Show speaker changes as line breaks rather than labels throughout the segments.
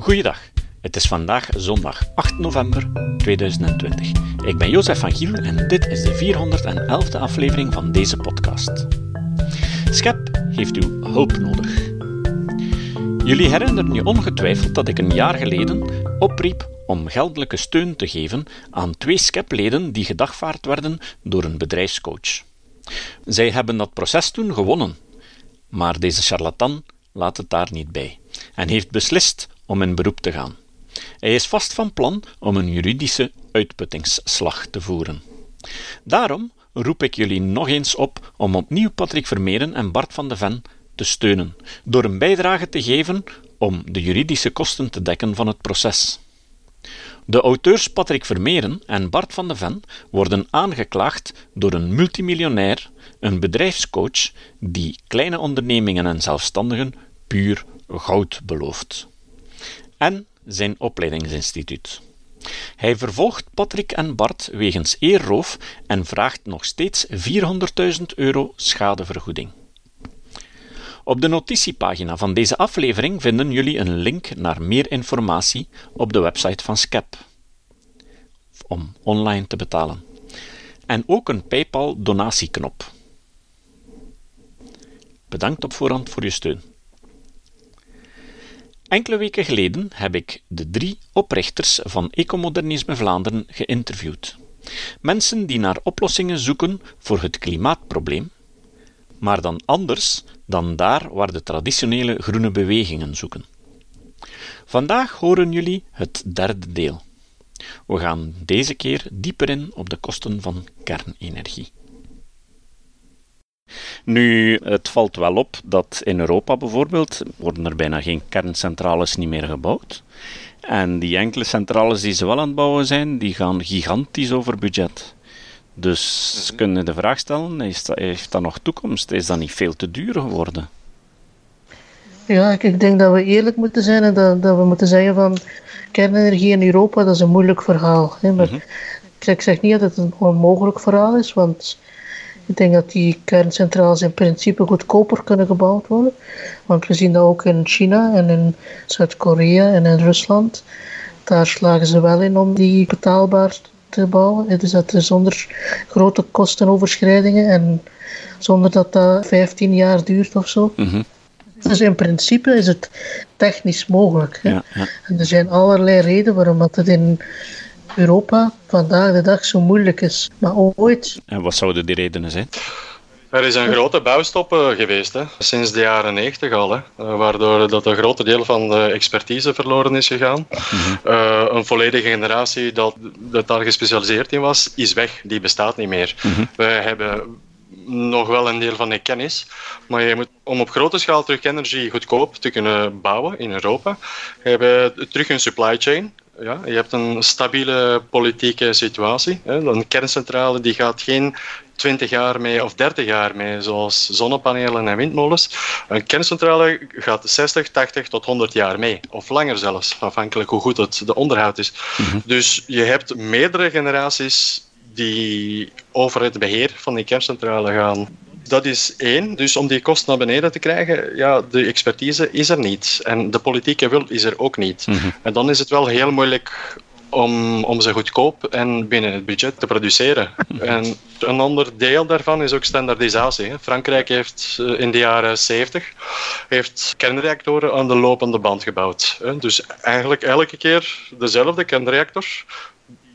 Goeiedag. Het is vandaag zondag 8 november 2020. Ik ben Jozef van Giel en dit is de 411e aflevering van deze podcast. Skep heeft uw hulp nodig. Jullie herinneren je ongetwijfeld dat ik een jaar geleden opriep om geldelijke steun te geven aan twee SCEP-leden die gedagvaard werden door een bedrijfscoach. Zij hebben dat proces toen gewonnen, maar deze charlatan laat het daar niet bij en heeft beslist om in beroep te gaan. Hij is vast van plan om een juridische uitputtingsslag te voeren. Daarom roep ik jullie nog eens op om opnieuw Patrick Vermeeren en Bart van de Ven te steunen, door een bijdrage te geven om de juridische kosten te dekken van het proces. De auteurs Patrick Vermeeren en Bart van de Ven worden aangeklaagd door een multimiljonair, een bedrijfscoach, die kleine ondernemingen en zelfstandigen puur goud belooft. En zijn opleidingsinstituut. Hij vervolgt Patrick en Bart wegens eerroof en vraagt nog steeds 400.000 euro schadevergoeding. Op de notitiepagina van deze aflevering vinden jullie een link naar meer informatie op de website van Scap om online te betalen. En ook een PayPal donatieknop. Bedankt op voorhand voor je steun. Enkele weken geleden heb ik de drie oprichters van Ecomodernisme Vlaanderen geïnterviewd. Mensen die naar oplossingen zoeken voor het klimaatprobleem, maar dan anders dan daar waar de traditionele groene bewegingen zoeken. Vandaag horen jullie het derde deel. We gaan deze keer dieper in op de kosten van kernenergie. Nu, het valt wel op dat in Europa bijvoorbeeld worden er bijna geen kerncentrales niet meer gebouwd. En die enkele centrales die ze wel aan het bouwen zijn, die gaan gigantisch over budget. Dus mm kunnen je de vraag stellen, is dat, heeft dat nog toekomst? Is dat niet veel te duur geworden?
Ja, ik, denk dat we eerlijk moeten zijn en dat, dat we moeten zeggen van kernenergie in Europa, dat is een moeilijk verhaal. Hè? Maar mhm. ik, zeg niet dat het een onmogelijk verhaal is, want ik denk dat die kerncentrales in principe goedkoper kunnen gebouwd worden. Want we zien dat ook in China en in Zuid-Korea en in Rusland. Daar slagen ze wel in om die betaalbaar te bouwen. Dus dat is zonder grote kostenoverschrijdingen en zonder dat dat 15 jaar duurt of zo. Mhm. Dus in principe is het technisch mogelijk. Ja, ja. En er zijn allerlei redenen waarom dat het in Europa vandaag de dag zo moeilijk is. Maar ooit.
En wat zouden die redenen zijn?
Er is een grote bouwstop eh, geweest, hè, sinds de jaren 90 al, hè, eh, waardoor dat een groot deel van de expertise verloren is gegaan. Mhm. Eh, een volledige generatie dat, dat daar gespecialiseerd in was, is weg. Die bestaat niet meer. Mm Wij hebben nog wel een deel van de kennis, maar je moet, om op grote schaal terug energie goedkoop te kunnen bouwen in Europa, hebben we terug een supply chain ja, je hebt een stabiele politieke situatie. Hè. Een kerncentrale die gaat geen 20 jaar mee of 30 jaar mee, zoals zonnepanelen en windmolens. Een kerncentrale gaat 60, 80 tot 100 jaar mee, of langer zelfs, afhankelijk hoe goed het de onderhoud is. Mhm. Dus je hebt meerdere generaties die over het beheer van die kerncentrale gaan dat is één. Dus om die kosten naar beneden te krijgen, ja, de expertise is er niet. En de politieke wil is er ook niet. Mhm. En dan is het wel heel moeilijk om, om ze goedkoop en binnen het budget te produceren. Mhm. En een ander deel daarvan is ook standaardisatie. Frankrijk heeft eh, in de jaren 70 heeft kernreactoren aan de lopende band gebouwd. Dus eigenlijk elke keer dezelfde kernreactor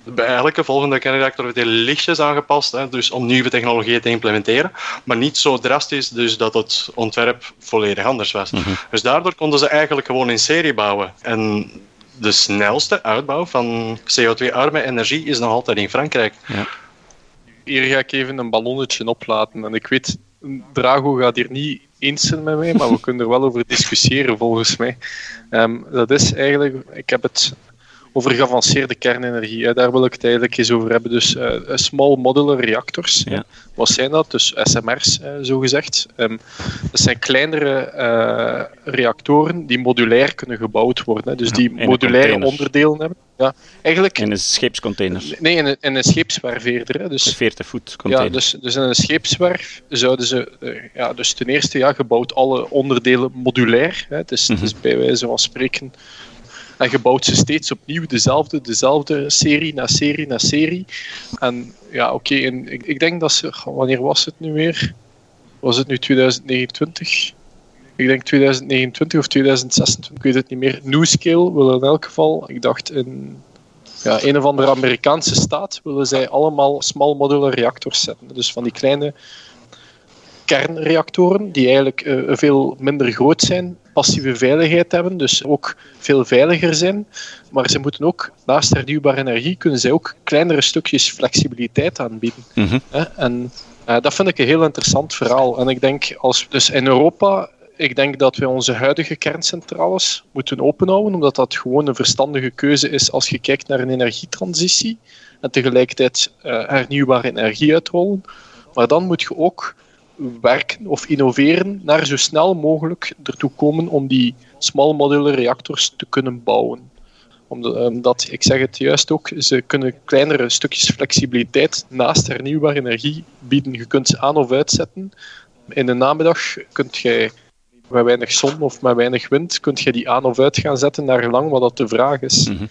bij elke volgende kernreactor wordt hij lichtjes aangepast, hè, dus om nieuwe technologieën te implementeren, maar niet zo drastisch dus dat het ontwerp volledig anders was. Mhm. Dus daardoor konden ze eigenlijk gewoon in serie bouwen. En de snelste uitbouw van CO2-arme energie is nog altijd in Frankrijk. Ja.
Hier ga ik even een ballonnetje oplaten. En ik weet, Drago gaat hier niet eens zijn met mij, maar we kunnen er wel over discussiëren volgens mij. Ehm, dat is eigenlijk, ik heb het over geavanceerde kernenergie. Daar wil ik het eigenlijk eens over hebben. Dus uh, small modular reactors. Ja. Wat zijn dat? Dus SMR's, uh, zo gezegd. Um, dat zijn kleinere uh, reactoren die modulair kunnen gebouwd worden. Hè. Dus die modulaire onderdelen hebben. Ja,
eigenlijk, in een scheepscontainer.
Nee, in een, in een scheepswerveerder. Hè. Dus,
een 40 voet container.
Ja, dus, dus in een scheepswerf zouden ze... ja, dus ten eerste ja, gebouwd alle onderdelen modulair. Hè. Het, is, het is mhm. bij wijze van spreken En je ze steeds opnieuw, dezelfde, dezelfde serie na serie na serie. En ja, oké, ik, ik denk dat ze, wanneer was het nu weer? Was het nu 2029? Ik denk 2029 of 2026, ik weet het niet meer. Newscale wil in elk geval, ik dacht in ja, een of andere Amerikaanse staat, willen zij allemaal small modular reactors zetten. Dus van die kleine kernreactoren, die eigenlijk uh, veel minder groot zijn, passieve veiligheid hebben, dus ook veel veiliger zijn. Maar ze moeten ook, naast hernieuwbare energie, kunnen zij ook kleinere stukjes flexibiliteit aanbieden.
Mhm.
En uh, dat vind ik een heel interessant verhaal. En ik denk, als dus in Europa ik denk dat we onze huidige kerncentrales moeten openhouden, omdat dat gewoon een verstandige keuze is als je kijkt naar een energietransitie en tegelijkertijd uh, hernieuwbare energie uitrollen. Maar dan moet je ook werken of innoveren naar zo snel mogelijk ertoe komen om die small modular reactors te kunnen bouwen. Omdat, ik zeg het juist ook, ze kunnen kleinere stukjes flexibiliteit naast hernieuwbare energie bieden. Je kunt ze aan of uitzetten. In de namiddag kunt jij met weinig zon of met weinig wind, kunt je die aan of uit gaan zetten naar lang wat dat de vraag is.
Mhm.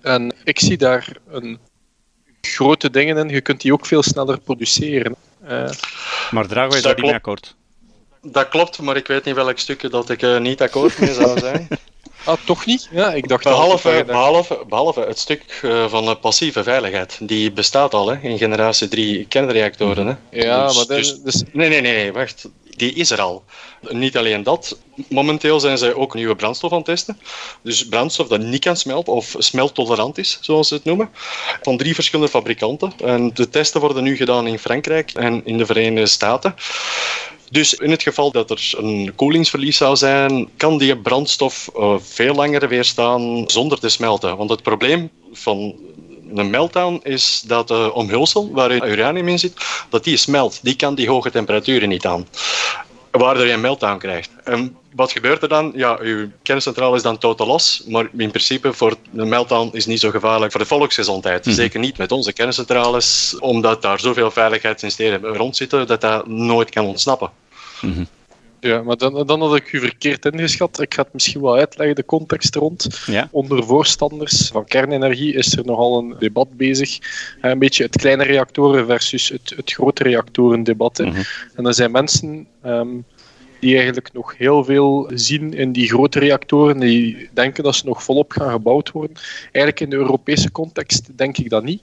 En ik zie daar een grote dingen in. Je kunt die ook veel sneller produceren. Uh,
maar dragen wij daar niet mee akkoord?
Dat klopt, maar ik weet niet welk stukje dat ik uh, niet akkoord mee zou zijn.
Ah, toch niet? Ja, ik dacht
behalve, dat behalve, behalve het stuk uh, van passieve veiligheid. Die bestaat al hè, in generatie 3 kernreactoren. Hè.
Ja, dus, maar dus,
dus... Nee, nee, nee, wacht die is er al. Niet alleen dat, momenteel zijn zij ook nieuwe brandstof aan het testen. Dus brandstof dat niet kan smelten of smelttolerant is, zoals ze het noemen. Van drie verschillende fabrikanten. En de testen worden nu gedaan in Frankrijk en in de Verenigde Staten. Dus in het geval dat er een koelingsverlies zou zijn, kan die brandstof uh, veel langer weerstaan zonder te smelten. Want het probleem van een meltdown is dat de omhulsel waarin uranium in zit, dat die smelt. Die kan die hoge temperaturen niet aan. Waardoor je een meltdown krijgt. En wat gebeurt er dan? Ja, uw kerncentrale is dan totaal los, maar in principe voor een meltdown is niet zo gevaarlijk voor de volksgezondheid. Mhm. Zeker niet met onze kerncentrales, omdat daar zoveel veiligheidssystemen rond zitten dat dat nooit kan ontsnappen.
Mm
ja, maar dan, dan had ik u verkeerd ingeschat. Ik ga het misschien wel uitleggen, de context rond.
Ja.
Onder voorstanders van kernenergie is er nogal een debat bezig. Een beetje het kleine reactoren versus het, het grote reactoren debat.
Mhm.
En er zijn mensen ehm, die eigenlijk nog heel veel zien in die grote reactoren, die denken dat ze nog volop gaan gebouwd worden. Eigenlijk in de Europese context denk ik dat niet.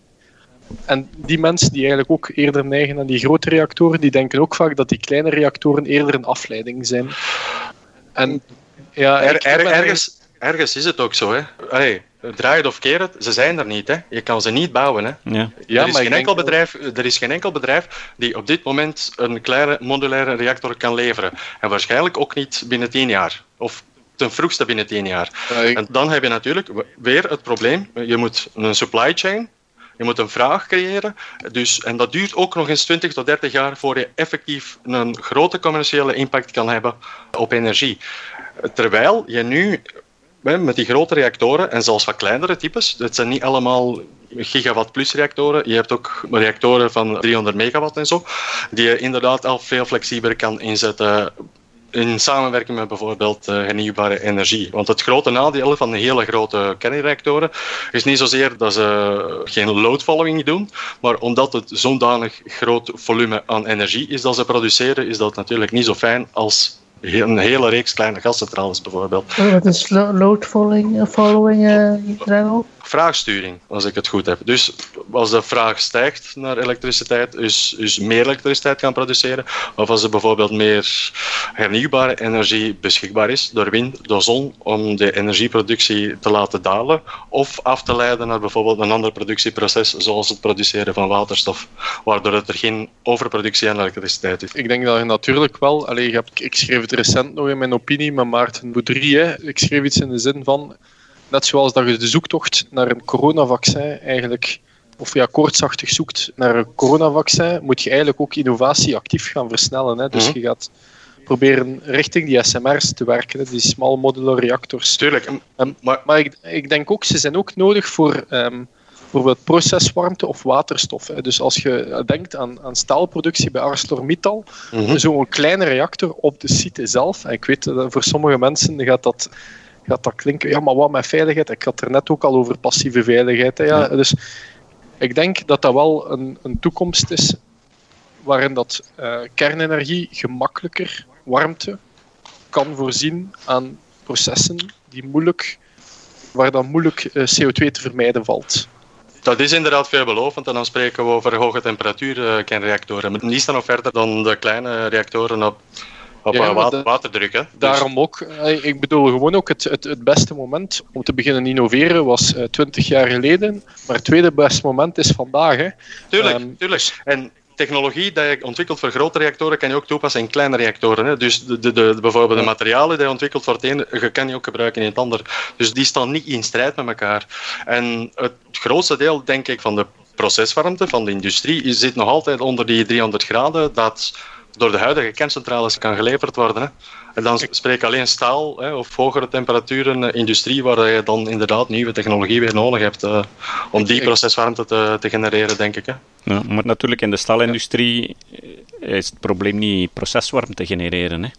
En die mensen die eigenlijk ook eerder neigen aan die grote reactoren, die denken ook vaak dat die kleine reactoren eerder een afleiding zijn. En ja,
er, er, ergens, ergens is het ook zo. Hè. Allee, draai het of keer het, ze zijn er niet. Hè. Je kan ze niet bouwen. Hè.
Ja.
Ja, er, is geen enkel bedrijf, er is geen enkel bedrijf die op dit moment een kleine modulaire reactor kan leveren. En waarschijnlijk ook niet binnen tien jaar. Of ten vroegste binnen tien jaar. En dan heb je natuurlijk weer het probleem. Je moet een supply chain je moet een vraag creëren. Dus, en dat duurt ook nog eens 20 tot 30 jaar voor je effectief een grote commerciële impact kan hebben op energie. Terwijl je nu met die grote reactoren en zelfs wat kleinere types, het zijn niet allemaal gigawatt plus reactoren. Je hebt ook reactoren van 300 megawatt en zo, die je inderdaad al veel flexibeler kan inzetten in samenwerking met bijvoorbeeld uh, hernieuwbare energie. Want het grote nadeel van de hele grote kernreactoren is niet zozeer dat ze geen load following doen, maar omdat het zodanig groot volume aan energie is dat ze produceren, is dat natuurlijk niet zo fijn als een hele reeks kleine gascentrales bijvoorbeeld.
Wat is load following, following uh,
Vraagsturing, als ik het goed heb. Dus als de vraag stijgt naar elektriciteit, dus, meer elektriciteit kan produceren, of als er bijvoorbeeld meer hernieuwbare energie beschikbaar is door wind, door zon, om de energieproductie te laten dalen, of af te leiden naar bijvoorbeeld een ander productieproces, zoals het produceren van waterstof, waardoor er geen overproductie aan elektriciteit is.
Ik denk dat je natuurlijk wel, allez, ik, ik schreef het recent nog in mijn opinie met Maarten Boudry, ik schreef iets in de zin van net zoals dat je de zoektocht naar een coronavaccin eigenlijk, of ja, koortsachtig zoekt naar een coronavaccin, moet je eigenlijk ook innovatie actief gaan versnellen. Hè? Dus mhm. je gaat proberen richting die SMR's te werken, hè? die small modular reactors.
Tuurlijk.
maar maar ik, ik, denk ook, ze zijn ook nodig voor um, bijvoorbeeld proceswarmte of waterstof. Hè? Dus als je denkt aan, aan staalproductie bij ArcelorMittal, mm zo'n kleine reactor op de site zelf, en ik weet dat voor sommige mensen gaat dat gaat dat klinken, ja, maar wat met veiligheid? Ik had er net ook al over passieve veiligheid. Hè, ja. Dus ik denk dat dat wel een, een toekomst is waarin dat uh, kernenergie gemakkelijker warmte kan voorzien aan processen die moeilijk, waar dan moeilijk uh, CO2 te vermijden valt.
Dat is inderdaad veelbelovend en dan spreken we over hoge temperatuur uh, kernreactoren. Maar niet nog verder dan de kleine reactoren op op ja, water, waterdruk. Hè? Dus-
daarom ook. Ik bedoel gewoon ook het, het, het beste moment om te beginnen innoveren was uh, 20 jaar geleden. Maar het tweede beste moment is vandaag. Hè.
Tuurlijk, um, tuurlijk. En technologie die je ontwikkelt voor grote reactoren kan je ook toepassen in kleine reactoren. Hè. Dus de, de, de, bijvoorbeeld de materialen die je ontwikkelt voor het ene, kan je ook gebruiken in het ander. Dus die staan niet in strijd met elkaar. En het grootste deel, denk ik, van de proceswarmte van de industrie zit nog altijd onder die 300 graden. Dat door de huidige kerncentrales kan geleverd worden. Hè. En dan spreek alleen staal hè, of hogere temperaturen, uh, industrie, waar je dan inderdaad nieuwe technologie weer nodig hebt uh, om die proceswarmte te, te, genereren, denk ik. Hè.
Ja, maar natuurlijk in de staalindustrie eh, is het probleem niet proceswarmte genereren. Hè.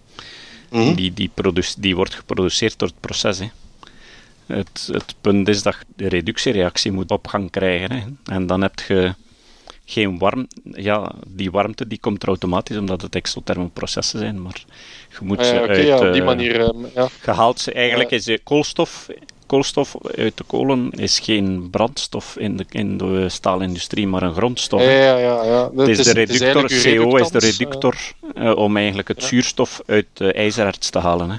Mm -hmm. die, die, die wordt geproduceerd door het proces. Hè. Het, het punt is dat de reductiereactie moet op gang krijgen. Hè. En dan heb je geen warm... Ja, die warmte die komt er automatisch omdat het exotherme processen zijn, maar je moet
ah,
ze
ja, okay,
uit...
ja, op die
uh,
manier... Um, ja.
Gehaald ze... Eigenlijk is de koolstof... Koolstof uit de kolen is geen brandstof in de, in de staalindustrie, maar een grondstof.
Ja, ja, ja, ja.
Het is, de reductor, CO is de reductor uh, om eigenlijk het zuurstof uit de ijzererts te halen. Hè.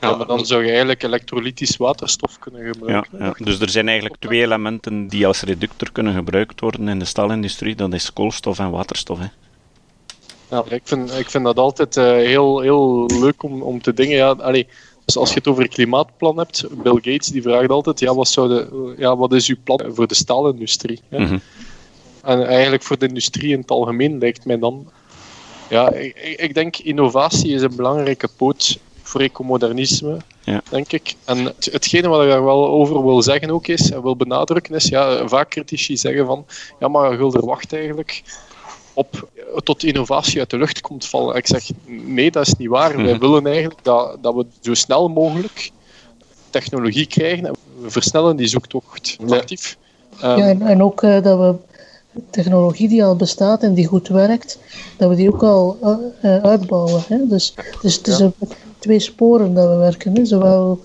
Ja, maar dan zou je eigenlijk elektrolytisch waterstof kunnen gebruiken.
Ja, ja, Dus er zijn eigenlijk twee elementen die als reductor kunnen gebruikt worden in de staalindustrie. Dat is koolstof en waterstof. Hè.
Ja, ik vind, ik vind dat altijd uh, heel, heel leuk om, om te dingen. Ja, allee, dus als je het over klimaatplan hebt, Bill Gates die vraagt altijd, ja, wat, zou de, ja, wat is uw plan voor de staalindustrie?
Mm -hmm.
En eigenlijk voor de industrie in het algemeen lijkt mij dan... Ja, ik, ik denk innovatie is een belangrijke poot voor ecomodernisme,
ja.
denk ik. En het, hetgene wat ik daar wel over wil zeggen ook is, en wil benadrukken, is ja, vaak critici zeggen van, ja, maar Gulder wacht eigenlijk op tot innovatie uit de lucht komt vallen. Ik zeg, nee, dat is niet waar. Wij willen eigenlijk dat, dat we zo snel mogelijk technologie krijgen en we versnellen die zoektocht actief.
Ja, um, en, en, ook uh, dat we technologie die al bestaat en die goed werkt, dat we die ook al uh, uitbouwen. Hè? Dus, dus het is ja. een, twee sporen dat we werken. Hè? Zowel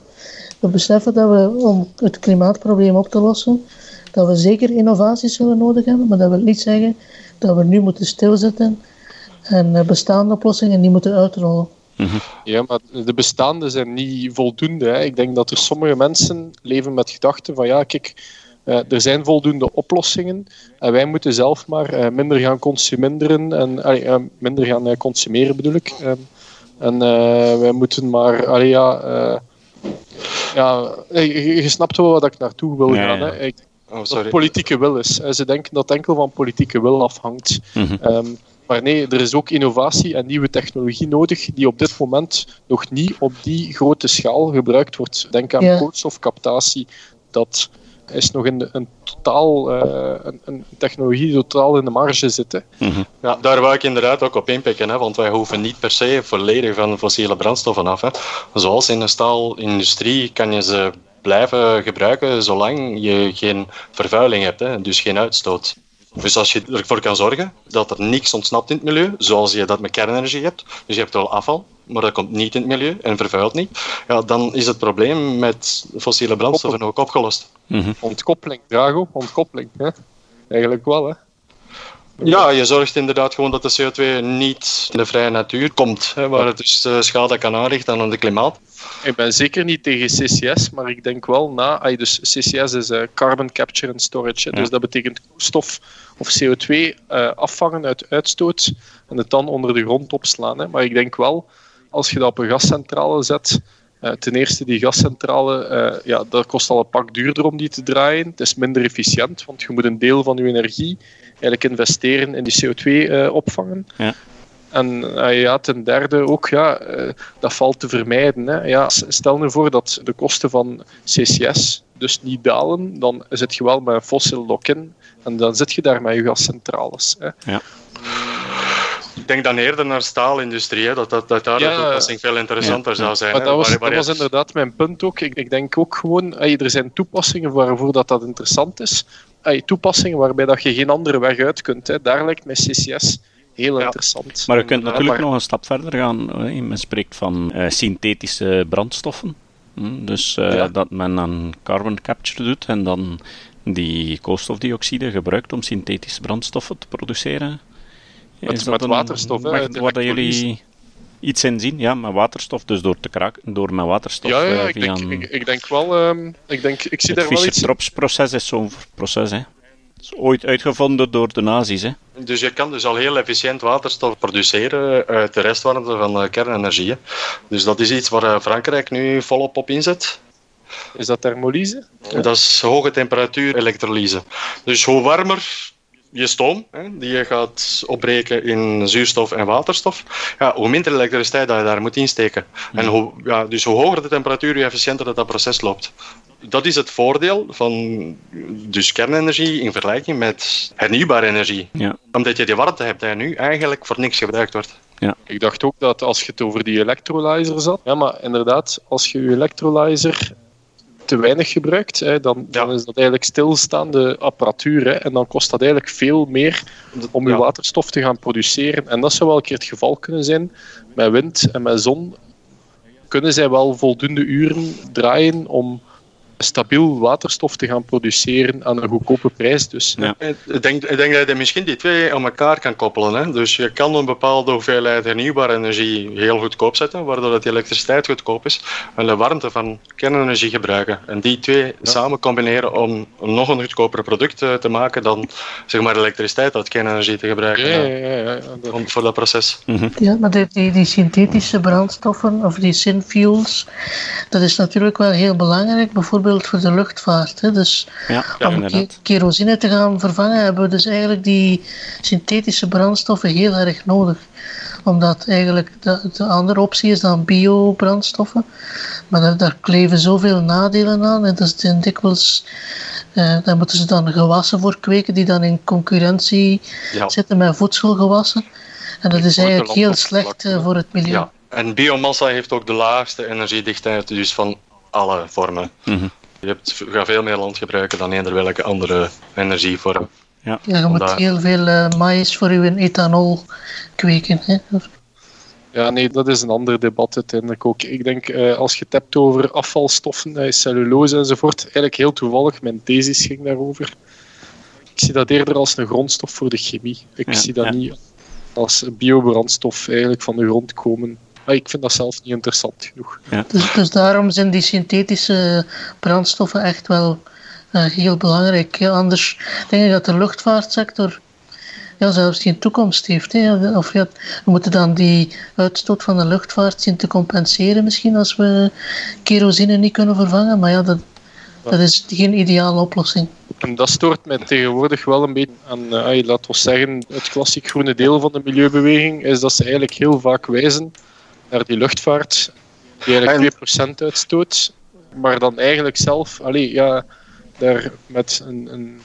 we beseffen dat we, om het klimaatprobleem op te lossen, dat we zeker innovaties zullen nodig hebben, maar dat wil niet zeggen dat we nu moeten stilzitten en bestaande oplossingen niet moeten uitrollen.
-hmm.
Ja, maar de bestaande zijn niet voldoende. Hè. Ik denk dat er sommige mensen leven met gedachten van ja, kijk, uh, er zijn voldoende oplossingen en wij moeten zelf maar uh, minder gaan consumeren en uh, minder gaan consumeren bedoel ik. En wij moeten maar, allee, ja, ja, je, je, snapt wel wat ik naartoe wil gaan.
ja.
Hè. Ik,
Oh,
dat politieke wil is. Ze denken dat het enkel van politieke wil afhangt.
Mm -hmm.
um, maar nee, er is ook innovatie en nieuwe technologie nodig die op dit moment nog niet op die grote schaal gebruikt wordt. Denk aan
Ja.
koolstofcaptatie. Dat is nog in de- een totaal, eh, een, een technologie die totaal in de marge zit. hè.
Mhm.
Ja, daar wou ik inderdaad ook op inpikken, hè, want wij hoeven niet per se volledig van fossiele brandstoffen af. Hè. Zoals in de staalindustrie kan je ze blijven gebruiken zolang je geen vervuiling hebt, hè, dus geen uitstoot. Dus als je ervoor kan zorgen dat er niks ontsnapt in het milieu, zoals je dat met kernenergie hebt, dus je hebt wel afval, maar dat komt niet in het milieu en vervuilt niet, ja, dan is het probleem met fossiele brandstoffen ook opgelost.
Mhm.
Ontkoppeling, Drago, ontkoppeling. Hè? Eigenlijk wel, hè.
Ja, je zorgt inderdaad gewoon dat de CO2 niet in de vrije natuur komt, hè, waar het dus eh, schade kan aanrichten aan het klimaat.
Ik ben zeker niet tegen CCS, maar ik denk wel na. Dus CCS is eh, Carbon Capture and Storage. Dus dat betekent stof of CO2 eh, afvangen uit uitstoot en het dan onder de grond opslaan. Hè. Maar ik denk wel, als je dat op een gascentrale zet. eh, ten eerste, die gascentrale, eh, ja, dat kost al een pak duurder om die te draaien. Het is minder efficiënt, want je moet een deel van je energie eigenlijk investeren in die CO2 eh, opvangen.
Ja.
En ja, ten derde ook, ja, dat valt te vermijden. Hè. Ja, stel nu voor dat de kosten van CCS dus niet dalen, dan zit je wel met een fossil lock-in en dan zit je daar met je gascentrales. Hè.
Ja.
Ik denk dan eerder naar staalindustrie, hè, dat, dat, dat daar
Ja,
de toepassing veel interessanter
ja.
zou zijn.
Maar
hè,
dat was,
waar- waar
dat
je-
was inderdaad mijn punt ook. Ik, ik denk ook gewoon, ey, er zijn toepassingen waarvoor dat, dat interessant is. Ey, toepassingen waarbij dat je geen andere weg uit kunt. Hè. Daar lijkt mij CCS heel
Ja.
interessant.
Maar je kunt
Ja,
natuurlijk
maar-
nog een stap verder gaan. hè. Men spreekt van eh, synthetische brandstoffen. Hm, Dus eh,
Ja.
dat men dan carbon capture doet en dan die koolstofdioxide gebruikt om synthetische brandstoffen te produceren.
Met-
Is dat
met
een
waterstof, hè, uit
waar jullie iets in zien? Ja, met waterstof, dus door te kraken, door met waterstof
ja, ja,
eh,
ik,
via
denk,
een-
ik, ik denk wel. ehm, ik, denk, ik zie
het
daar wel iets.
Fischer-Tropsch-proces is zo'n proces, hè. Het is ooit uitgevonden door de nazi's, hè.
Dus je kan dus al heel efficiënt waterstof produceren uit de restwarmte van eh, kernenergie. hè. Dus dat is iets waar eh, Frankrijk nu volop op inzet.
Is dat thermolyse?
Dat is hoge temperatuur elektrolyse. Dus hoe warmer je stoom, hè, die je gaat opbreken in zuurstof en waterstof, ja, hoe minder elektriciteit dat je daar moet insteken. En hoe, ja, dus hoe hoger de temperatuur, hoe efficiënter dat, dat proces loopt. Dat is het voordeel van dus kernenergie in vergelijking met hernieuwbare energie.
Ja.
Omdat je die warmte hebt die nu eigenlijk voor niks gebruikt wordt.
Ik dacht ook dat als je het over die electrolyzer had. Ja, maar inderdaad, als je je electrolyzer te weinig gebruikt, hè, dan, dan is dat eigenlijk stilstaande apparatuur. Hè, en dan kost dat eigenlijk veel meer om je waterstof te gaan produceren. En dat zou wel een keer het geval kunnen zijn. Met wind en met zon kunnen zij wel voldoende uren draaien om stabiel waterstof te gaan produceren aan een goedkope prijs. Dus
Ja.
Ik denk, ik denk dat je misschien die twee aan elkaar kan koppelen. Hè? Dus je kan een bepaalde hoeveelheid hernieuwbare energie heel goedkoop zetten, waardoor dat die elektriciteit goedkoop is, en de warmte van kernenergie gebruiken. En die twee samen combineren om een nog een goedkoper product eh, te maken dan zeg maar, elektriciteit uit kernenergie te gebruiken
ja, ja, ja, ja, dat-
om- voor dat proces.
Ja, maar die, die, die synthetische brandstoffen of die synfuels, dat is natuurlijk wel heel belangrijk, bijvoorbeeld voor de luchtvaart. Hè. Dus
Ja,
Ja,
om ke- kerosine te gaan vervangen, hebben we dus eigenlijk die synthetische brandstoffen heel erg nodig. Omdat eigenlijk de, de andere optie is dan biobrandstoffen. Maar daar, daar kleven zoveel nadelen aan. En dat is dikwijls, eh, daar moeten ze dan gewassen voor kweken die dan in concurrentie
Ja.
zitten met voedselgewassen. En dat is eigenlijk heel slecht eh, voor het milieu.
Ja. En biomassa heeft ook de laagste energiedichtheid dus van alle vormen.
Mhm.
Je hebt, gaat veel meer land gebruiken dan eender welke andere energievorm.
Ja, je moet heel veel eh maïs voor je ethanol kweken. Hè?
Ja, nee, dat is een ander debat uiteindelijk ook. Ik denk, eh, als je het hebt over afvalstoffen, eh, cellulose enzovoort, eigenlijk heel toevallig, mijn thesis ging daarover. Ik zie dat eerder als een grondstof voor de chemie. Ik
Ja,
zie dat
ja.
niet als biobrandstof eigenlijk van de grond komen. Ah, ik vind dat zelf niet interessant genoeg.
Dus, dus daarom zijn die synthetische brandstoffen echt wel eh, heel belangrijk. Ja, anders denk ik dat de luchtvaartsector ja, zelfs geen toekomst heeft. Hè. Of ja, we moeten dan die uitstoot van de luchtvaart zien te compenseren misschien als we kerosine niet kunnen vervangen. Maar ja, dat, dat is geen ideale oplossing.
En dat stoort mij tegenwoordig wel een beetje aan, eh, laten we zeggen, het klassiek groene deel van de milieubeweging, is dat ze eigenlijk heel vaak wijzen naar die luchtvaart, die eigenlijk 2% uitstoot, maar dan eigenlijk zelf, allee, ja, daar met een, een,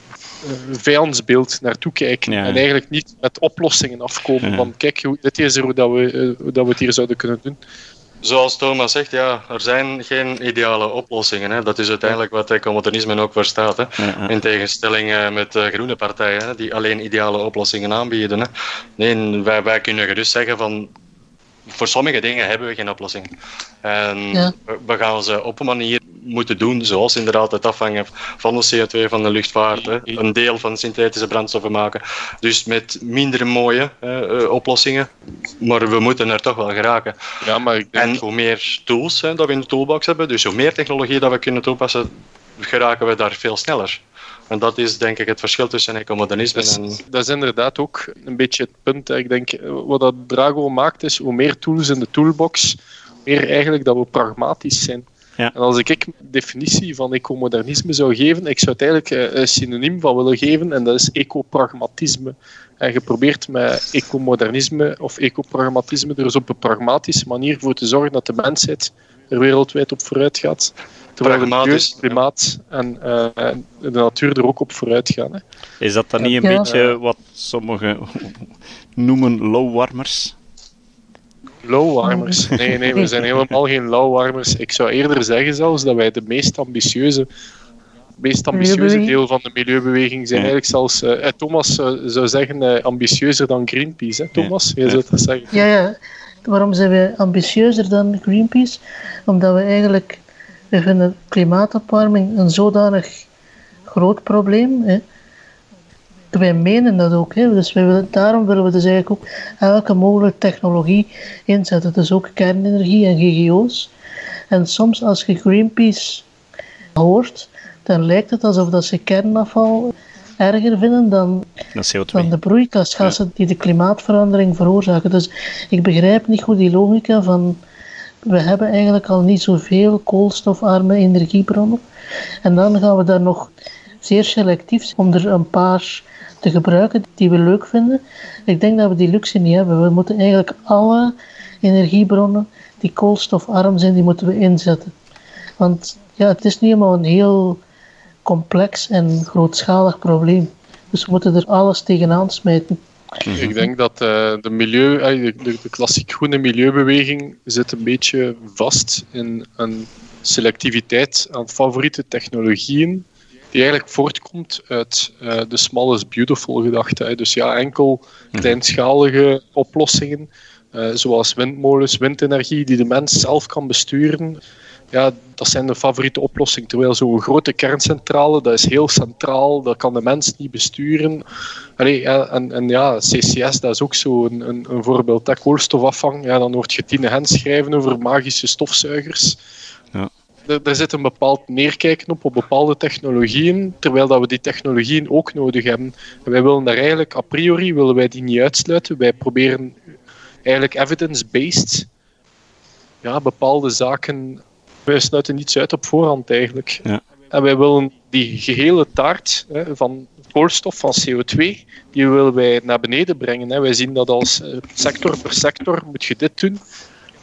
een vijandsbeeld naartoe kijken
Ja.
en eigenlijk niet met oplossingen afkomen
Ja.
van kijk, hoe- dit is er hoe, dat we, eh, hoe dat we het hier zouden kunnen doen.
Zoals Thomas zegt, ja, er zijn geen ideale oplossingen. Hè. Dat is uiteindelijk wat ecomodernisme ook voor staat. Hè.
Ja, ja.
In tegenstelling eh, met de groene partijen, hè, die alleen ideale oplossingen aanbieden. Hè. Nee, wij, wij kunnen gerust zeggen van... Voor sommige dingen hebben we geen oplossing. En
Ja.
we- we gaan ze op een manier moeten doen, zoals inderdaad het afvangen van de CO2 van de luchtvaart, hè, een deel van synthetische brandstoffen maken. Dus met minder mooie eh, eh, oplossingen, maar we moeten er toch wel geraken.
Ja, maar ik denk,
En hoe meer tools hè, dat we in de toolbox hebben, dus hoe meer technologie dat we kunnen toepassen, geraken we daar veel sneller. En dat is denk ik het verschil tussen ecomodernisme
Dat
en...
is, dat is inderdaad ook een beetje het punt. Ik denk, eh, wat dat Drago maakt, is hoe meer tools in de toolbox, hoe meer eigenlijk dat we pragmatisch zijn.
Ja.
En als ik een definitie van ecomodernisme zou geven, ik zou het eigenlijk eh, een synoniem van willen geven, en dat is ecopragmatisme. En je probeert met ecomodernisme of ecopragmatisme er dus op een pragmatische manier voor te zorgen dat de mensheid er wereldwijd op vooruit gaat. Terwijl milieu, klimaat en uh, de natuur er ook op vooruit gaan. Hè.
Is dat dan niet een beetje wat sommigen noemen low-warmers?
Low-warmers? Nee, nee, we zijn helemaal geen low-warmers. Ik zou eerder zeggen zelfs dat wij de meest ambitieuze meest ambitieuze deel van de milieubeweging zijn eigenlijk zelfs, uh, Thomas uh, zou zeggen, uh, ambitieuzer dan Greenpeace. Hè? Thomas, ja. jij zou dat zeggen.
Ja, ja. Waarom zijn we ambitieuzer dan Greenpeace? Omdat we eigenlijk, we vinden klimaatopwarming een zodanig groot probleem. Hè? Wij menen dat ook. Hè? Dus wij willen, daarom willen we dus eigenlijk ook elke mogelijke technologie inzetten. Dus ook kernenergie en GGO's. En soms als je Greenpeace hoort, dan lijkt het alsof dat ze kernafval erger vinden dan, dan de broeikasgassen die de klimaatverandering veroorzaken. Dus ik begrijp niet goed die logica van we hebben eigenlijk al niet zoveel koolstofarme energiebronnen. En dan gaan we daar nog zeer selectief om er een paar te gebruiken die we leuk vinden. Ik denk dat we die luxe niet hebben. We moeten eigenlijk alle energiebronnen die koolstofarm zijn, die moeten we inzetten. Want ja, het is niet helemaal een heel complex en grootschalig probleem. Dus we moeten er alles tegenaan smijten.
Ik denk dat uh, de, milieu, de, de, de klassiek groene milieubeweging zit een beetje vast in een selectiviteit aan favoriete technologieën die eigenlijk voortkomt uit uh, de small is beautiful gedachte. Dus ja, enkel kleinschalige oplossingen, uh, zoals windmolens, windenergie, die de mens zelf kan besturen, ja, dat zijn de favoriete oplossingen. Terwijl zo'n grote kerncentrale, dat is heel centraal, dat kan de mens niet besturen. Allee, en, en ja, CCS, dat is ook zo een, een, een voorbeeld. Dat koolstofafvang, ja, dan hoort je Tine Hens schrijven over magische stofzuigers. Ja. Er, zit een bepaald neerkijken op, op bepaalde technologieën, terwijl dat we die technologieën ook nodig hebben. En wij willen daar eigenlijk, a priori, willen wij die niet uitsluiten. Wij proberen eigenlijk evidence-based ja, bepaalde zaken wij sluiten niets uit op voorhand eigenlijk. Ja. En wij willen die gehele taart hè, van koolstof, van CO2, die willen wij naar beneden brengen. Hè. Wij zien dat als eh, sector per sector moet je dit doen.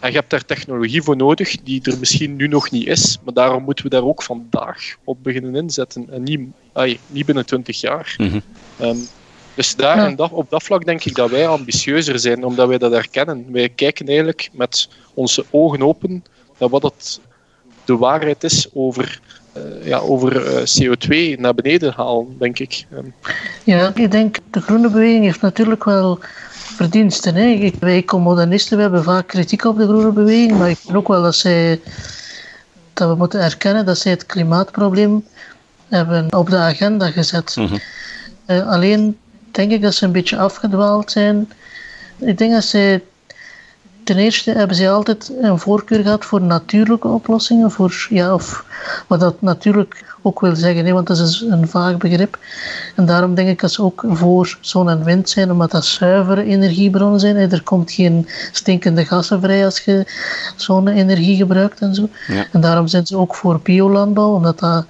En je hebt daar technologie voor nodig die er misschien nu nog niet is, maar daarom moeten we daar ook vandaag op beginnen inzetten en niet, ay, niet binnen 20 jaar. Mm dus daar en dat, op dat vlak denk ik dat wij ambitieuzer zijn, omdat wij dat herkennen. Wij kijken eigenlijk met onze ogen open naar wat het de waarheid is over, uh, ja, over uh, CO2 naar beneden halen, denk ik.
Ja, ik denk de groene beweging heeft natuurlijk wel verdiensten. Hè. Wij ecomodernisten we hebben vaak kritiek op de groene beweging, maar ik vind ook wel dat, zij, dat we moeten erkennen dat zij het klimaatprobleem hebben op de agenda gezet. Mm alleen denk ik dat ze een beetje afgedwaald zijn. Ik denk dat zij ten eerste hebben ze altijd een voorkeur gehad voor natuurlijke oplossingen, voor, ja, of wat dat natuurlijk ook wil zeggen, hè, want dat is een vaag begrip. En daarom denk ik dat ze ook voor zon en wind zijn, omdat dat zuivere energiebronnen zijn. Er komt geen stinkende gassen vrij als je zonne-energie gebruikt en zo. En daarom zijn ze ook voor biolandbouw, omdat dat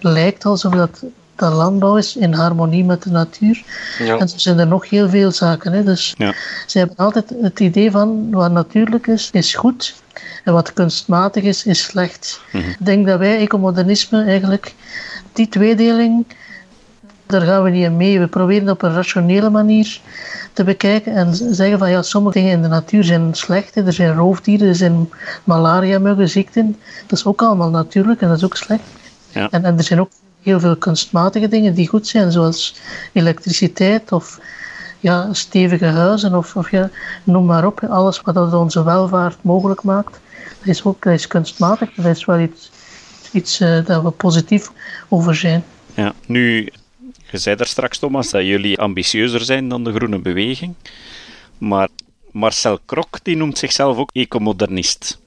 lijkt alsof dat dat landbouw is in harmonie met de natuur. Ja. En zo zijn er nog heel veel zaken. Hè. Dus ja. ze hebben altijd het idee van wat natuurlijk is, is goed. En wat kunstmatig is, is slecht. Mhm. Ik denk dat wij ecomodernisme eigenlijk, die tweedeling, daar gaan we niet in mee. We proberen het op een rationele manier te bekijken en zeggen van ja, sommige dingen in de natuur zijn slecht. Er zijn roofdieren, er zijn malaria-muggen, ziekten. Dat is ook allemaal natuurlijk en dat is ook slecht. Ja. En, en er zijn ook heel veel kunstmatige dingen die goed zijn, zoals elektriciteit of ja, stevige huizen of, of ja, noem maar op. Alles wat onze welvaart mogelijk maakt, dat is ook dat kunstmatig. Dat is wel iets, iets uh, dat we positief over zijn.
Ja, nu, je zei daar straks, Thomas, dat jullie ambitieuzer zijn dan de groene beweging. Maar Marcel Krok die noemt zichzelf ook ecomodernist.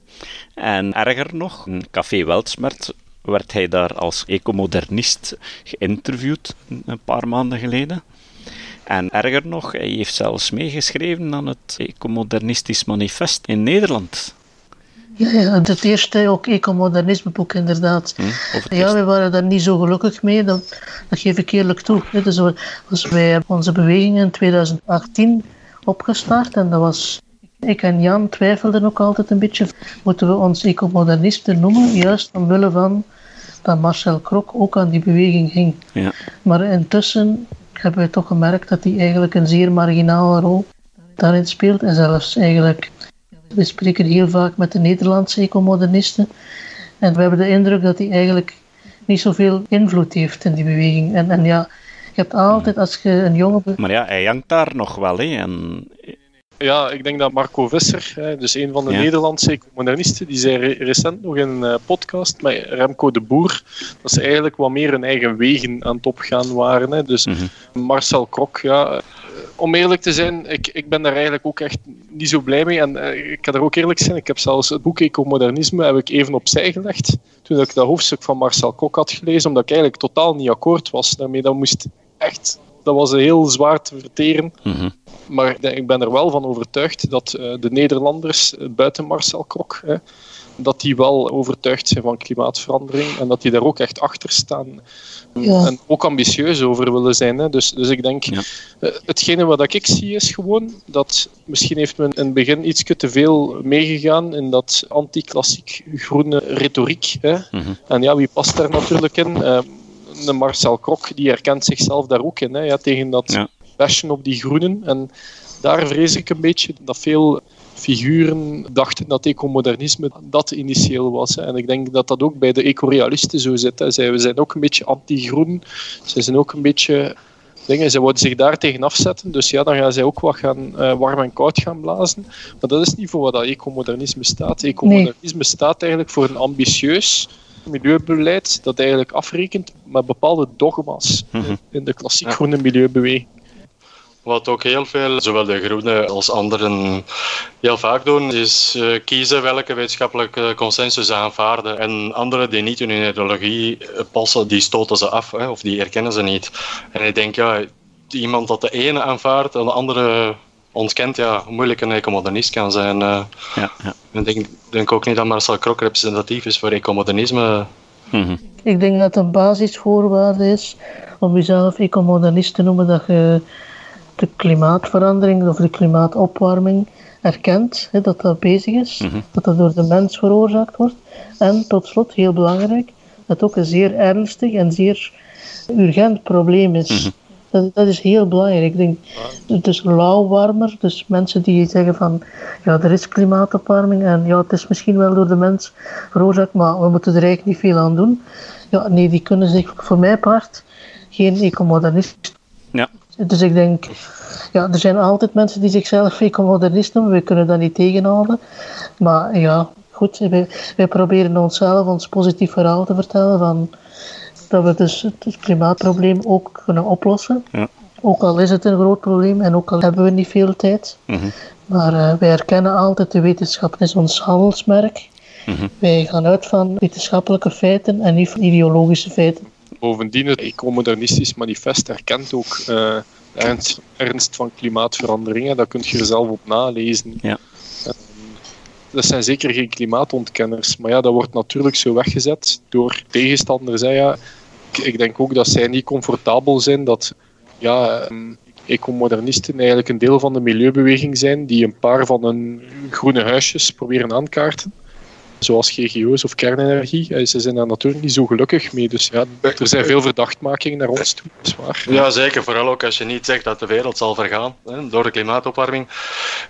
En erger nog, Café Weltsmert werd hij daar als ecomodernist geïnterviewd een paar maanden geleden. En erger nog, hij heeft zelfs meegeschreven aan het Ecomodernistisch Manifest in Nederland.
Ja, ja het eerste ook ecomodernismeboek inderdaad. Hm, ja, we waren daar niet zo gelukkig mee, dat, dat geef ik eerlijk toe. Dus was wij onze beweging in 2018 opgestart en dat was ik en Jan twijfelden ook altijd een beetje, moeten we ons ecomodernisten noemen, juist omwille van dat Marcel Krok ook aan die beweging ging.
Ja.
Maar intussen hebben we toch gemerkt dat hij eigenlijk een zeer marginale rol daarin speelt. En zelfs eigenlijk, we spreken heel vaak met de Nederlandse ecomodernisten. En we hebben de indruk dat hij eigenlijk niet zoveel invloed heeft in die beweging. En, en ja, je hebt altijd, als je een jonge...
Maar ja, hij hangt daar nog wel. En...
Ja, ik denk dat Marco Visser, dus een van de
Ja.
Nederlandse ecomodernisten, die zei re- recent nog in een eh, podcast met Remco de Boer, dat ze eigenlijk wat meer hun eigen wegen aan het opgaan waren. Hè. Dus
Mhm.
Marcel Krok, ja, eh, om eerlijk te zijn, ik, ik ben daar eigenlijk ook echt niet zo blij mee. En eh, ik ga er ook eerlijk zijn, ik heb zelfs het boek Ecomodernisme heb ik even opzij gelegd toen ik dat hoofdstuk van Marcel Krok had gelezen, omdat ik eigenlijk totaal niet akkoord was daarmee. Dat moest echt, dat was heel zwaar te verteren.
Mhm.
Maar ik denk- ik ben er wel van overtuigd dat eh, de Nederlanders, eh, buiten Marcel Krok, hè, dat die wel overtuigd zijn van klimaatverandering en dat die daar ook echt achter staan.
Ja.
En ook ambitieus over willen zijn. Hè. Dus, dus ik denk,
Ja.
eh, hetgene wat ik zie is gewoon dat misschien heeft men in het begin iets te veel meegegaan in dat anti-klassiek groene retoriek. Hè.
Mhm.
En ja, wie past daar natuurlijk in? De Marcel Krok, die herkent zichzelf daar ook in, hè, ja, tegen dat
Ja.
Bashen op die groenen. En daar vrees ik een beetje dat veel figuren dachten dat ecomodernisme dat initieel was. En ik denk dat dat ook bij de ecorealisten zo zit. Hè. Zij we zijn ook een beetje anti-groen. Zij zijn ook een beetje... Dingen, zij willen zich daar tegen afzetten. Dus ja, dan gaan zij ook wat gaan, eh, warm en koud gaan blazen. Maar dat is niet voor wat dat ecomodernisme staat. Ecomodernisme staat eigenlijk voor een ambitieus milieubeleid dat eigenlijk afrekent met bepaalde dogma's
Mhm.
in de klassiek
Ja.
groene milieubeweging.
Wat ook heel veel, zowel de Groenen als anderen, heel vaak doen, is eh, kiezen welke wetenschappelijke consensus ze aanvaarden. En anderen die niet in hun ideologie passen, die stoten ze af hè, of die erkennen ze niet. En ik denk, ja, iemand dat de ene aanvaardt en de andere ontkent, ja, hoe moeilijk een ecomodernist kan zijn. eh.
Ja, ja.
Ik denk, denk ook niet dat Marcel Krok representatief is voor ecomodernisme.
Mhm.
Ik denk dat een basisvoorwaarde is om jezelf ecomodernist te noemen, dat je de klimaatverandering of de klimaatopwarming erkent, dat dat bezig is,
Mhm.
dat dat door de mens veroorzaakt wordt. En tot slot, heel belangrijk, dat het ook een zeer ernstig en zeer urgent probleem is.
Mhm.
Dat, dat is heel belangrijk. Ik denk, het is lauwwarmer, dus mensen die zeggen van, ja, er is klimaatopwarming en ja, het is misschien wel door de mens veroorzaakt, maar we moeten er eigenlijk niet veel aan doen. Ja, nee, die kunnen zich voor mijn part geen ecomodernist
Ja.
Dus ik denk, ja, er zijn altijd mensen die zichzelf ecomodernist noemen, we kunnen dat niet tegenhouden. Maar ja, goed, wij, wij proberen onszelf ons positief verhaal te vertellen van dat we dus het klimaatprobleem ook kunnen oplossen.
Ja.
Ook al is het een groot probleem en ook al hebben we niet veel tijd.
Mhm.
Maar eh, wij erkennen altijd de wetenschap is ons handelsmerk.
Mhm.
Wij gaan uit van wetenschappelijke feiten en niet van ideologische feiten.
Bovendien, het ecomodernistisch manifest erkent ook eh, ernst, ernst van klimaatverandering. hè. Dat kun je er zelf op nalezen.
Ja.
Ehm, dat zijn zeker geen klimaatontkenners, maar ja, dat wordt natuurlijk zo weggezet door tegenstanders. Hè, ja. ik, ik denk ook dat zij niet comfortabel zijn dat ja, ehm, ecomodernisten eigenlijk een deel van de milieubeweging zijn die een paar van hun groene huisjes proberen aankaarten zoals GGO's of kernenergie. Eh, Ze zijn daar natuurlijk niet zo gelukkig mee. Dus ja, er zijn veel verdachtmakingen naar ons toe, dat is waar.
Ja, zeker. Vooral ook als je niet zegt dat de wereld zal vergaan hè, door de klimaatopwarming.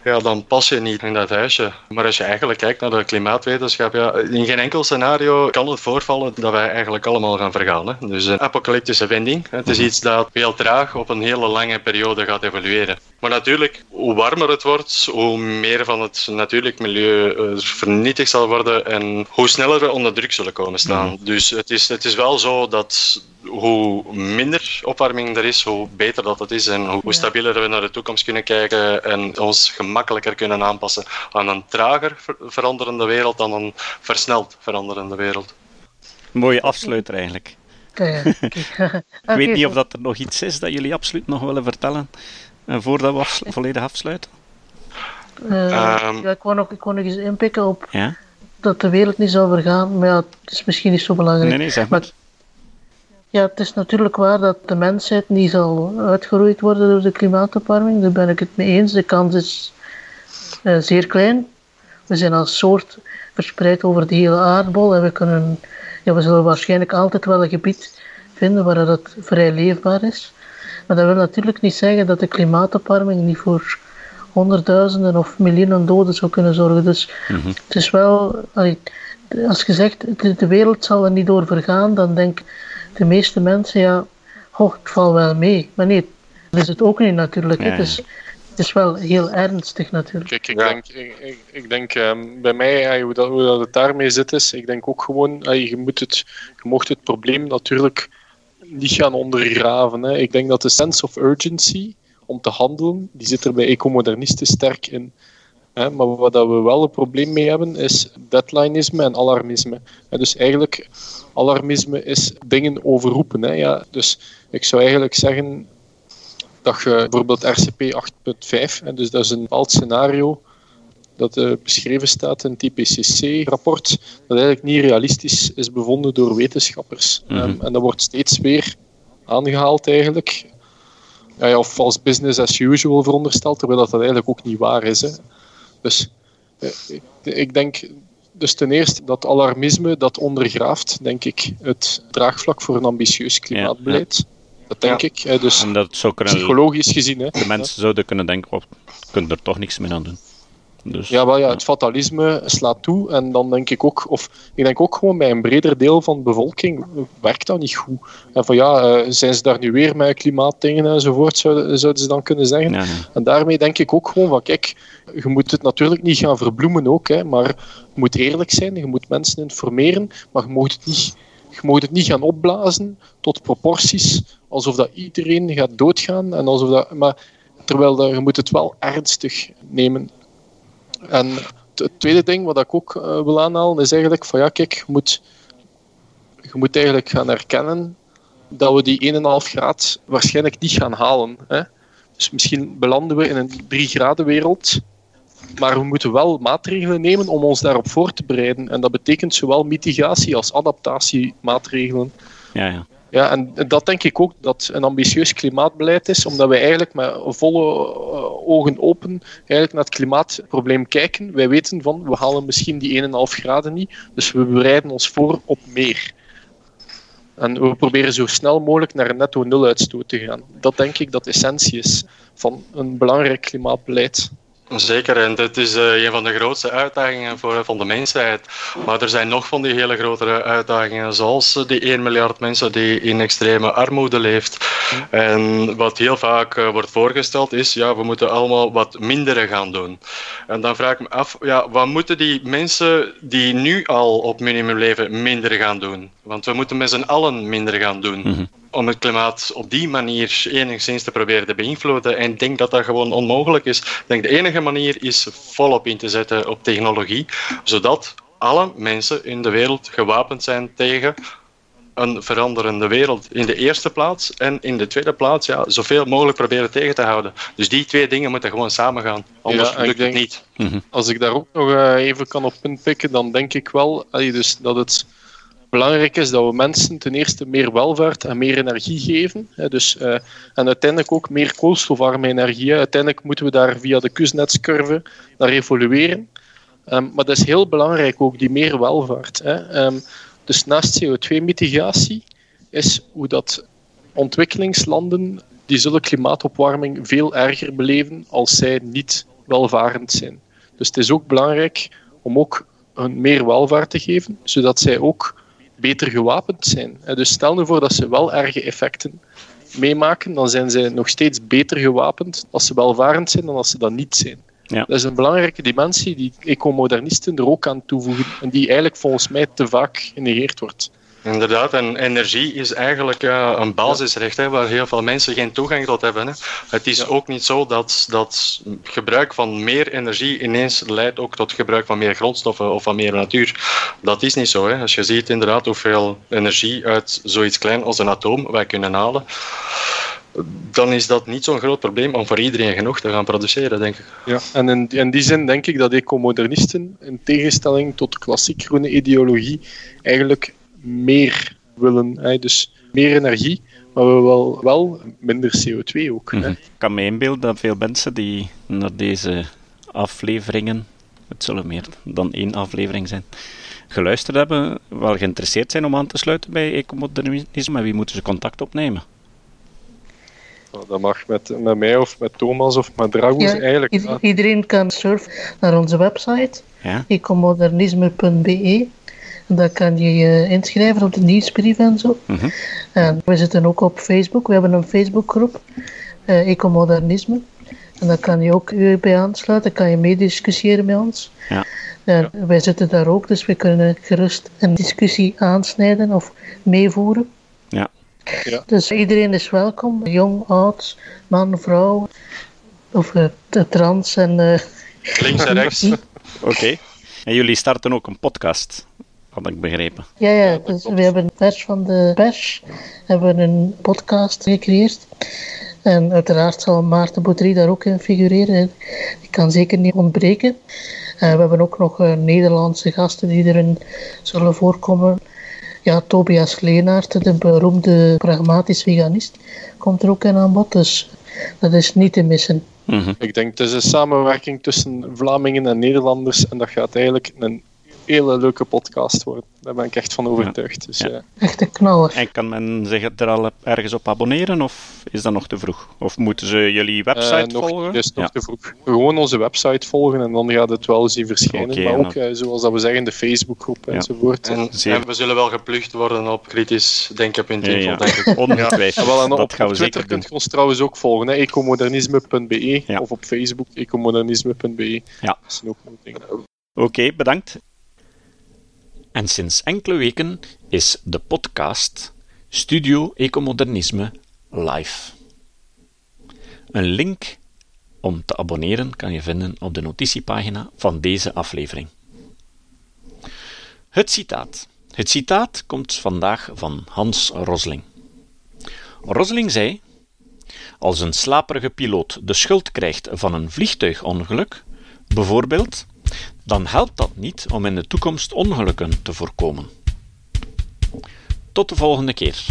Ja, dan pas je niet in dat huisje. Maar als je eigenlijk kijkt naar de klimaatwetenschap, ja, in geen enkel scenario kan het voorvallen dat wij eigenlijk allemaal gaan vergaan. Hè. Dus een apocalyptische wending. Het is iets dat heel traag op een hele lange periode gaat evolueren. Maar natuurlijk, hoe warmer het wordt, hoe meer van het natuurlijk milieu eh, vernietigd zal worden en hoe sneller we onder druk zullen komen staan. Dus het is, het is wel zo dat hoe minder opwarming er is, hoe beter dat het is en hoe stabieler we naar de toekomst kunnen kijken en ons gemakkelijker kunnen aanpassen aan een trager ver- veranderende wereld dan een versneld veranderende wereld.
Mooie afsluiter eigenlijk. Ik weet niet of dat er nog iets is dat jullie absoluut nog willen vertellen eh, voordat we afslu- volledig afsluiten.
Eh,
Ehm.
ja, ik wou nog, ik wou nog eens inpikken op
Ja?
Dat de wereld niet zal vergaan, maar ja, het is misschien niet zo belangrijk.
Nee, nee, zeg maar.
Maar ja, het is natuurlijk waar dat de mensheid niet zal uitgeroeid worden door de klimaatopwarming. Daar ben ik het mee eens. De kans is eh, zeer klein. We zijn als soort verspreid over de hele aardbol en we kunnen ja, we zullen waarschijnlijk altijd wel een gebied vinden waar dat vrij leefbaar is. Maar dat wil natuurlijk niet zeggen dat de klimaatopwarming niet voor honderdduizenden of miljoenen doden zou kunnen zorgen. Dus
Mhm.
het is wel, als je zegt de, wereld zal er niet door vergaan, dan denk de meeste mensen, ja, oh, het valt wel mee. Maar nee, dat is het ook niet natuurlijk.
Ja,
Het, is, het is wel heel ernstig natuurlijk.
Kijk, ik
Ja.
denk, ik, ik, ik denk ehm, bij mij, eh, hoe, dat, hoe dat het daarmee zit, is, ik denk ook gewoon, eh, je, moet het, je mocht het probleem natuurlijk niet gaan ondergraven. Hè. Ik denk dat de sense of urgency om te handelen, die zit er bij ecomodernisten sterk in. Hè. Maar wat dat we wel een probleem mee hebben, is deadlineisme en alarmisme. Hè, dus eigenlijk, alarmisme is dingen overroepen. Hè. Ja, dus ik zou eigenlijk zeggen, dat je bijvoorbeeld RCP 8.5, hè, dus dat is een bepaald scenario dat eh, beschreven staat in het IPCC-rapport, dat eigenlijk niet realistisch is bevonden door wetenschappers.
Mhm.
Ehm, en dat wordt steeds weer aangehaald eigenlijk. Ja, ja, of als business as usual verondersteld, terwijl dat, dat eigenlijk ook niet waar is. Hè. Dus eh, ik, ik denk dus ten eerste dat alarmisme dat ondergraaft, denk ik, het draagvlak voor een ambitieus klimaatbeleid. Dat denk ik. Hè. Dus
En dat zou kunnen,
psychologisch gezien. Hè.
de mensen zouden kunnen denken, we kunnen er toch niks mee aan doen. Dus,
Ja, wel ja, het fatalisme slaat toe. En dan denk ik ook, of ik denk ook gewoon bij een breder deel van de bevolking werkt dat niet goed. En van ja, eh, zijn ze daar nu weer met klimaatdingen enzovoort, zouden, zouden ze dan kunnen zeggen.
ja.
En daarmee denk ik ook gewoon van, kijk, je moet het natuurlijk niet gaan verbloemen ook, hè, maar je moet eerlijk zijn, je moet mensen informeren, maar je moet het niet, je moet het niet gaan opblazen tot proporties, alsof dat iedereen gaat doodgaan, en alsof dat, maar terwijl dat, je moet het wel ernstig nemen. En het tweede ding wat ik ook eh, wil aanhalen, is eigenlijk van, ja, kijk, je moet, je moet eigenlijk gaan erkennen dat we die 1,5 graad waarschijnlijk niet gaan halen. Hè. Dus misschien belanden we in een 3 graden wereld. Maar we moeten wel maatregelen nemen om ons daarop voor te bereiden. En dat betekent zowel mitigatie als adaptatiemaatregelen.
ja, ja.
Ja, en dat denk ik ook dat een ambitieus klimaatbeleid is, omdat wij eigenlijk met volle eh, ogen open eigenlijk naar het klimaatprobleem kijken. Wij weten van, we halen misschien die 1,5 graden niet, dus we bereiden ons voor op meer. En we proberen zo snel mogelijk naar een netto nul uitstoot te gaan. Dat denk ik dat de essentie is van een belangrijk klimaatbeleid.
Zeker, en dit is eh, een van de grootste uitdagingen voor, van de mensheid. Maar er zijn nog van die hele grotere uitdagingen, zoals eh, die 1 miljard mensen die in extreme armoede leeft. En wat heel vaak eh, wordt voorgesteld is, ja, we moeten allemaal wat minder gaan doen. En dan vraag ik me af, ja, wat moeten die mensen die nu al op minimum leven minder gaan doen? Want we moeten met z'n allen minder gaan doen
Mhm.
om het klimaat op die manier enigszins te proberen te beïnvloeden. En ik denk dat dat gewoon onmogelijk is. Ik denk de enige manier is volop in te zetten op technologie, zodat alle mensen in de wereld gewapend zijn tegen een veranderende wereld. In de eerste plaats en in de tweede plaats ja, zoveel mogelijk proberen tegen te houden. Dus die twee dingen moeten gewoon samengaan. Anders
Ja, ik
lukt het
denk-
niet.
Als ik daar ook nog eh, even kan op inpikken, dan denk ik wel allee, dus dat het belangrijk is dat we mensen ten eerste meer welvaart en meer energie geven. Dus, eh, en uiteindelijk ook meer koolstofarme energie. Uiteindelijk moeten we daar via de Kuznets-curve naar evolueren. Ehm, maar dat is heel belangrijk ook, die meer welvaart. Hè. Ehm, dus naast CO2-mitigatie is hoe dat ontwikkelingslanden die zullen klimaatopwarming veel erger beleven als zij niet welvarend zijn. Dus het is ook belangrijk om ook hun meer welvaart te geven, zodat zij ook beter gewapend zijn. Dus stel nu voor dat ze wel erge effecten meemaken, dan zijn zij nog steeds beter gewapend als ze welvarend zijn dan als ze dat niet zijn.
Ja.
Dat is een belangrijke dimensie die ecomodernisten er ook aan toevoegen en die eigenlijk volgens mij te vaak genegeerd wordt.
Inderdaad, en energie is eigenlijk een basisrecht hè, waar heel veel mensen geen toegang tot hebben. Hè. Het is
Ja.
ook niet zo dat, dat gebruik van meer energie ineens leidt ook tot gebruik van meer grondstoffen of van meer natuur. Dat is niet zo. Hè. Als je ziet inderdaad hoeveel energie uit zoiets klein als een atoom wij kunnen halen, dan is dat niet zo'n groot probleem om voor iedereen genoeg te gaan produceren, denk ik.
Ja, en in, in die zin denk ik dat ecomodernisten, in tegenstelling tot de klassiek groene ideologie, eigenlijk meer willen. Hè? Dus meer energie, maar we wel, wel minder CO2 ook. Hè?
Mhm. Ik kan me inbeelden dat veel mensen die naar deze afleveringen, het zullen meer dan één aflevering zijn, geluisterd hebben, wel geïnteresseerd zijn om aan te sluiten bij ecomodernisme, met wie moeten ze contact opnemen?
Nou, dat mag met, met mij of met Thomas of met Dragos
Ja,
eigenlijk.
iedereen kan surfen naar onze website,
Ja?
ecomodernisme.be. Daar kan je je inschrijven op de nieuwsbrief en zo.
Mhm.
En we zitten ook op Facebook. We hebben een Facebookgroep, eh Ecomodernisme. En daar kan je ook je bij aansluiten, kan je meediscussiëren met ons.
Ja.
En wij zitten daar ook, dus we kunnen gerust een discussie aansnijden of meevoeren.
Ja.
Ja.
Dus iedereen is welkom, jong, oud, man, vrouw, of eh, trans en... eh,
Links en rechts.
Oké. En jullie starten ook een podcast, had ik begrepen.
Ja, ja, dus we hebben vers van de pers, hebben een podcast gecreëerd. En uiteraard zal Maarten Boudry daar ook in figureren. Die kan zeker niet ontbreken. En we hebben ook nog eh, Nederlandse gasten die erin zullen voorkomen. Ja, Tobias Leenaert, de beroemde pragmatisch veganist, komt er ook in aan bod. Dus dat is niet te missen.
Mhm.
Ik denk, het is een samenwerking tussen Vlamingen en Nederlanders en dat gaat eigenlijk een hele leuke podcast worden. Daar ben ik echt van overtuigd. Dus,
Ja.
ja.
Echt een knaller.
En kan men zich er al ergens op abonneren, of is dat nog te vroeg? Of moeten ze jullie website
Eh, nog,
volgen?
Dus nog te vroeg. Gewoon onze website volgen en dan gaat het wel zien verschijnen. Maar ook, eh, zoals dat we zeggen, de Facebookgroep
Ja.
enzovoort.
En, en we zullen wel geplucht worden op kritischdenken.info,
Ja, ja.
denk ik.
Ongetwijfeld.
Ja, wel, en
dat
op,
gaan we
op Twitter kunt je ons trouwens ook volgen, hè, ecomodernisme.be
Ja.
of op Facebook ecomodernisme.be.
Ja.
Dat zijn ook nog dingen.
Oké, bedankt. En sinds enkele weken is de podcast Studio Ecomodernisme live. Een link om te abonneren kan je vinden op de notitiepagina van deze aflevering. Het citaat. Het citaat komt vandaag van Hans Rosling. Rosling zei: Als een slaperige piloot de schuld krijgt van een vliegtuigongeluk, bijvoorbeeld, dan helpt dat niet om in de toekomst ongelukken te voorkomen. Tot de volgende keer.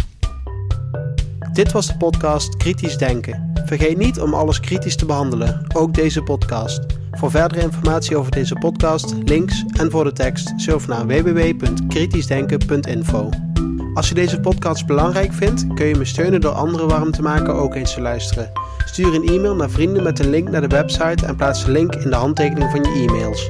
Dit was de podcast Kritisch Denken. Vergeet niet om alles kritisch te behandelen, ook deze podcast. Voor verdere informatie over deze podcast, links en voor de tekst, surf naar www.kritischdenken.info. Als je deze podcast belangrijk vindt, kun je me steunen door anderen warm te maken ook eens te luisteren. Stuur een e-mail naar vrienden met een link naar de website en plaats de link in de handtekening van je e-mails.